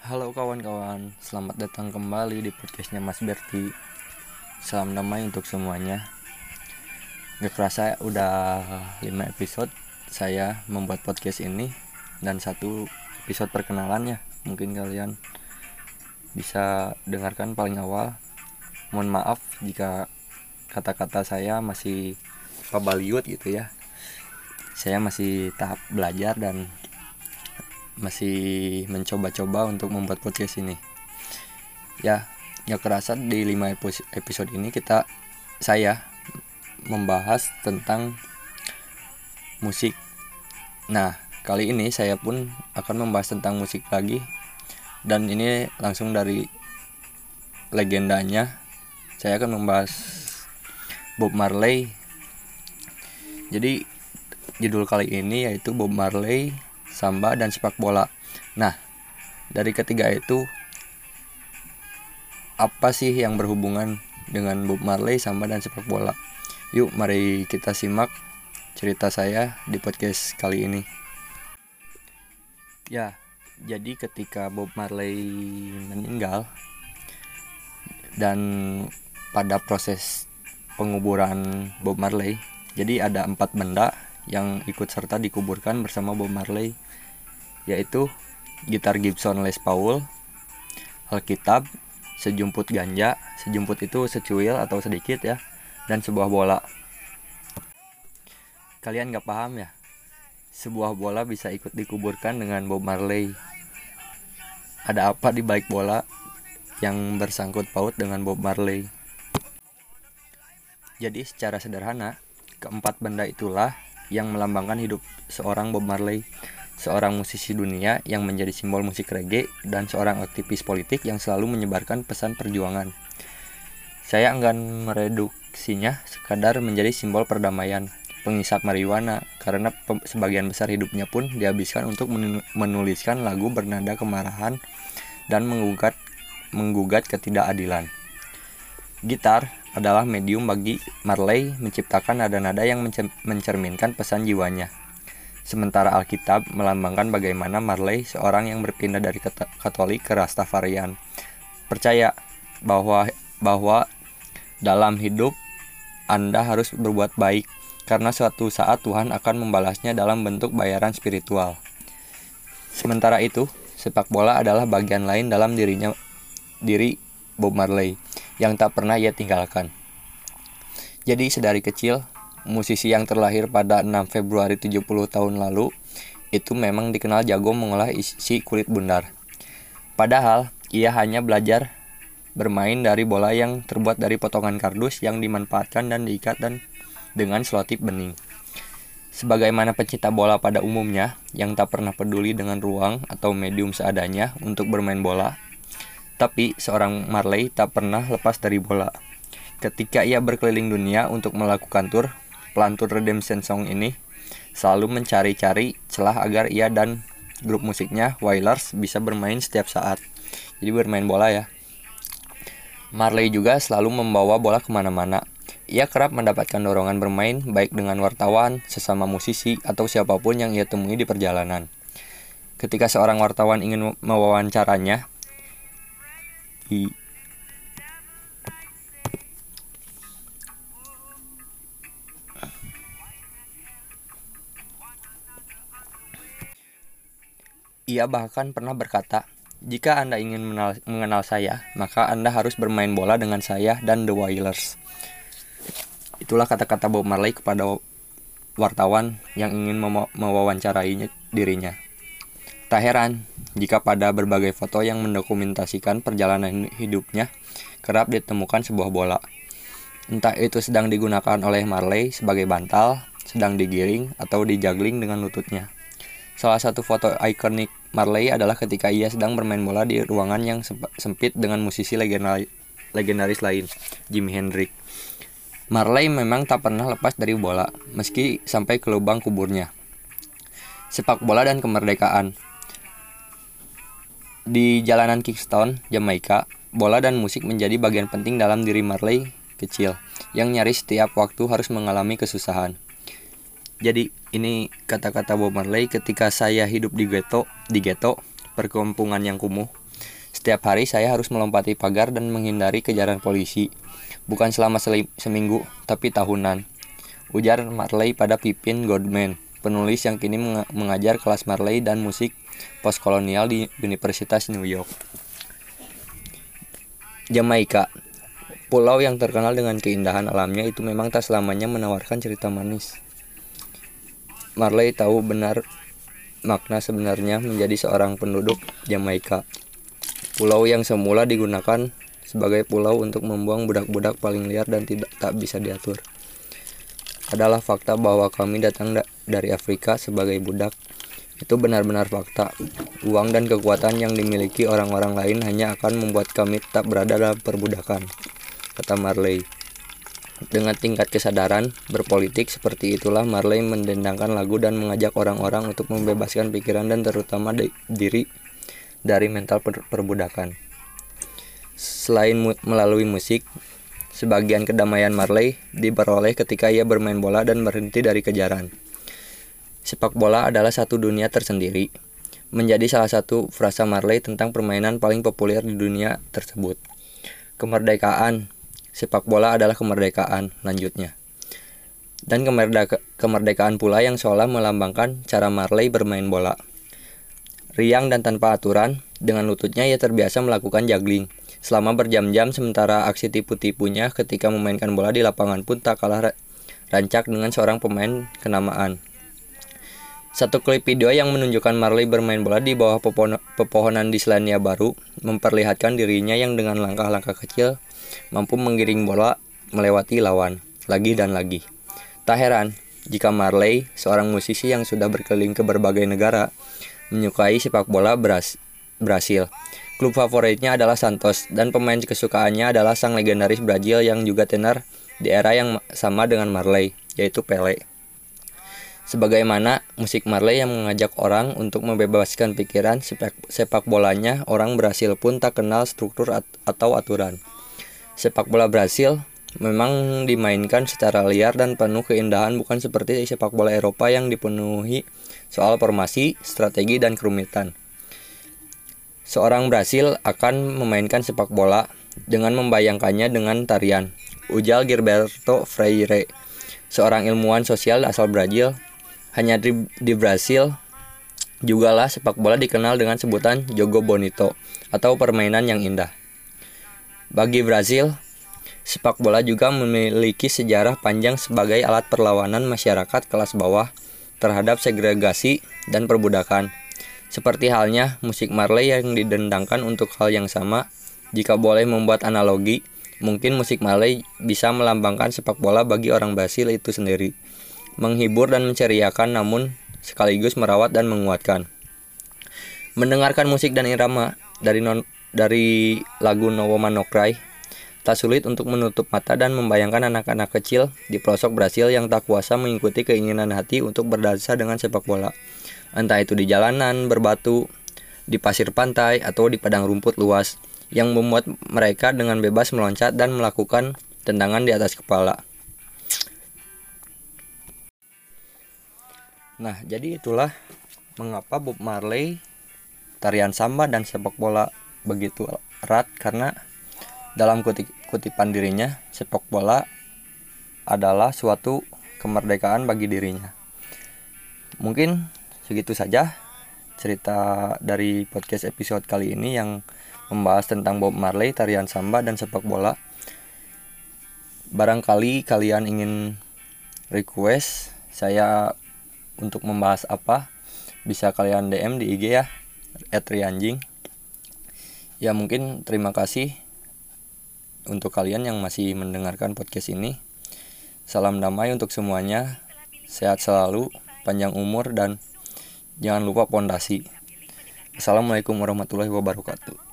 Halo kawan-kawan, selamat datang kembali di podcastnya Mas Berti. Salam damai untuk semuanya. Gak kerasa udah 5 episode saya membuat podcast ini Dan satu episode perkenalannya Mungkin kalian bisa dengarkan paling awal. Mohon maaf jika kata-kata saya masih pabaliut gitu ya. Saya masih tahap belajar dan masih mencoba-coba untuk membuat podcast ini. Ya ya kerasa di 5 episode ini kita saya membahas tentang musik. Nah kali ini saya pun akan membahas tentang musik lagi. Dan ini langsung dari legendanya saya akan membahas Bob Marley. Jadi judul kali ini yaitu Bob Marley samba, dan sepak bola. Nah, dari ketiga itu apa sih yang berhubungan dengan Bob Marley, samba, dan sepak bola? Yuk, mari kita simak cerita saya di podcast kali ini. Ya, jadi ketika Bob Marley meninggal dan pada proses penguburan Bob Marley, jadi ada empat benda yang ikut serta dikuburkan bersama Bob Marley yaitu gitar Gibson Les Paul, Alkitab, sejumput ganja, sejumput itu secuil atau sedikit ya, dan sebuah bola. Kalian nggak paham ya? Sebuah bola bisa ikut dikuburkan dengan Bob Marley. Ada apa di balik bola yang bersangkut paut dengan Bob Marley? Jadi secara sederhana, keempat benda itulah yang melambangkan hidup seorang Bob Marley seorang musisi dunia yang menjadi simbol musik reggae dan seorang aktivis politik yang selalu menyebarkan pesan perjuangan. Saya enggan mereduksinya sekadar menjadi simbol perdamaian, pengisap marijuana, karena sebagian besar hidupnya pun dihabiskan untuk menuliskan lagu bernada kemarahan dan menggugat menggugat ketidakadilan. Gitar adalah medium bagi Marley menciptakan nada-nada yang mencerminkan pesan jiwanya. Sementara Alkitab melambangkan bagaimana Marley, seorang yang berpindah dari Katolik ke Rastafarian, percaya bahwa bahwa dalam hidup Anda harus berbuat baik karena suatu saat Tuhan akan membalasnya dalam bentuk bayaran spiritual. Sementara itu, sepak bola adalah bagian lain dalam dirinya diri Bob Marley yang tak pernah ia tinggalkan. Jadi sedari kecil musisi yang terlahir pada 6 Februari 70 tahun lalu itu memang dikenal jago mengolah isi kulit bundar. Padahal ia hanya belajar bermain dari bola yang terbuat dari potongan kardus yang dimanfaatkan dan diikat dan dengan selotip bening. Sebagaimana pecinta bola pada umumnya yang tak pernah peduli dengan ruang atau medium seadanya untuk bermain bola, tapi seorang Marley tak pernah lepas dari bola. Ketika ia berkeliling dunia untuk melakukan tur, pelantur Redemption Song ini selalu mencari-cari celah agar ia dan grup musiknya Wailers bisa bermain setiap saat. Jadi bermain bola ya. Marley juga selalu membawa bola ke mana-mana. Ia kerap mendapatkan dorongan bermain baik dengan wartawan, sesama musisi, atau siapa pun yang ia temui di perjalanan. Ketika seorang wartawan ingin mewawancaranya, Ia bahkan pernah berkata, jika Anda ingin mengenal, saya, maka Anda harus bermain bola dengan saya dan The Wailers. Itulah kata-kata Bob Marley kepada wartawan yang ingin mewawancarai dirinya. Tak heran jika pada berbagai foto yang mendokumentasikan perjalanan hidupnya kerap ditemukan sebuah bola. Entah itu sedang digunakan oleh Marley sebagai bantal, sedang digiring, atau dijagling dengan lututnya. Salah satu foto ikonik Marley adalah ketika ia sedang bermain bola di ruangan yang sempit dengan musisi legendaris lain, Jimi Hendrix. Marley memang tak pernah lepas dari bola, meski sampai ke lubang kuburnya. Sepak bola dan kemerdekaan. Di jalanan Kingston, Jamaika, bola dan musik menjadi bagian penting dalam diri Marley kecil, yang nyaris setiap waktu harus mengalami kesusahan. Jadi ini kata-kata Bob Marley ketika saya hidup di ghetto, di ghetto, perkampungan yang kumuh. Setiap hari saya harus melompati pagar dan menghindari kejaran polisi. Bukan selama seminggu, tapi tahunan. Ujar Marley pada Pipin Godman, penulis yang kini mengajar kelas Marley dan musik postkolonial di Universitas New York. Jamaika Pulau yang terkenal dengan keindahan alamnya itu memang tak selamanya menawarkan cerita manis. Marley tahu benar makna sebenarnya menjadi seorang penduduk Jamaika. Pulau yang semula digunakan sebagai pulau untuk membuang budak-budak paling liar dan tidak tak bisa diatur. Adalah fakta bahwa kami datang da dari Afrika sebagai budak. Itu benar-benar fakta. Uang dan kekuatan yang dimiliki orang-orang lain hanya akan membuat kami tak berada dalam perbudakan, kata Marley. Dengan tingkat kesadaran berpolitik seperti itulah Marley mendendangkan lagu dan mengajak orang-orang untuk membebaskan pikiran dan terutama diri dari mental per perbudakan. Selain mu melalui musik, sebagian kedamaian Marley diperoleh ketika ia bermain bola dan berhenti dari kejaran. Sepak bola adalah satu dunia tersendiri, menjadi salah satu frasa Marley tentang permainan paling populer di dunia tersebut. Kemerdekaan, sepak bola adalah kemerdekaan, lanjutnya. Dan kemerdeka kemerdekaan pula yang seolah melambangkan cara Marley bermain bola. Riang dan tanpa aturan, dengan lututnya ia terbiasa melakukan juggling. Selama berjam-jam sementara aksi tipu-tipunya ketika memainkan bola di lapangan pun tak kalah rancak dengan seorang pemain kenamaan. Satu klip video yang menunjukkan Marley bermain bola di bawah pepohonan di Selandia Baru memperlihatkan dirinya yang dengan langkah-langkah kecil mampu menggiring bola melewati lawan lagi dan lagi. Tak heran jika Marley, seorang musisi yang sudah berkeliling ke berbagai negara, menyukai sepak bola Bras Brasil. Klub favoritnya adalah Santos dan pemain kesukaannya adalah sang legendaris Brazil yang juga tenar di era yang sama dengan Marley, yaitu Pele. Sebagaimana musik Marley yang mengajak orang untuk membebaskan pikiran sepak, sepak bolanya, orang Brasil pun tak kenal struktur at atau aturan. Sepak bola Brasil memang dimainkan secara liar dan penuh keindahan bukan seperti sepak bola Eropa yang dipenuhi soal formasi, strategi, dan kerumitan. Seorang Brasil akan memainkan sepak bola dengan membayangkannya dengan tarian. Ujal Gilberto Freire, seorang ilmuwan sosial asal Brazil, hanya di, di Brasil jugalah sepak bola dikenal dengan sebutan jogo bonito atau permainan yang indah. Bagi Brazil, sepak bola juga memiliki sejarah panjang sebagai alat perlawanan masyarakat kelas bawah terhadap segregasi dan perbudakan. Seperti halnya musik Marley yang didendangkan untuk hal yang sama, jika boleh membuat analogi, mungkin musik Marley bisa melambangkan sepak bola bagi orang Brasil itu sendiri. Menghibur dan menceriakan namun sekaligus merawat dan menguatkan. Mendengarkan musik dan irama dari non, dari lagu Nowo Manokrai Tak sulit untuk menutup mata dan membayangkan anak-anak kecil di pelosok Brasil yang tak kuasa mengikuti keinginan hati untuk berdansa dengan sepak bola. Entah itu di jalanan, berbatu, di pasir pantai, atau di padang rumput luas, yang membuat mereka dengan bebas meloncat dan melakukan tendangan di atas kepala. Nah, jadi itulah mengapa Bob Marley, tarian samba dan sepak bola begitu erat karena dalam kutip, kutipan dirinya, sepak bola adalah suatu kemerdekaan bagi dirinya. Mungkin segitu saja cerita dari podcast episode kali ini yang membahas tentang Bob Marley, tarian samba, dan sepak bola. Barangkali kalian ingin request saya untuk membahas apa, bisa kalian DM di IG ya, @rianjing. Ya mungkin terima kasih untuk kalian yang masih mendengarkan podcast ini. Salam damai untuk semuanya. Sehat selalu, panjang umur dan jangan lupa pondasi. Assalamualaikum warahmatullahi wabarakatuh.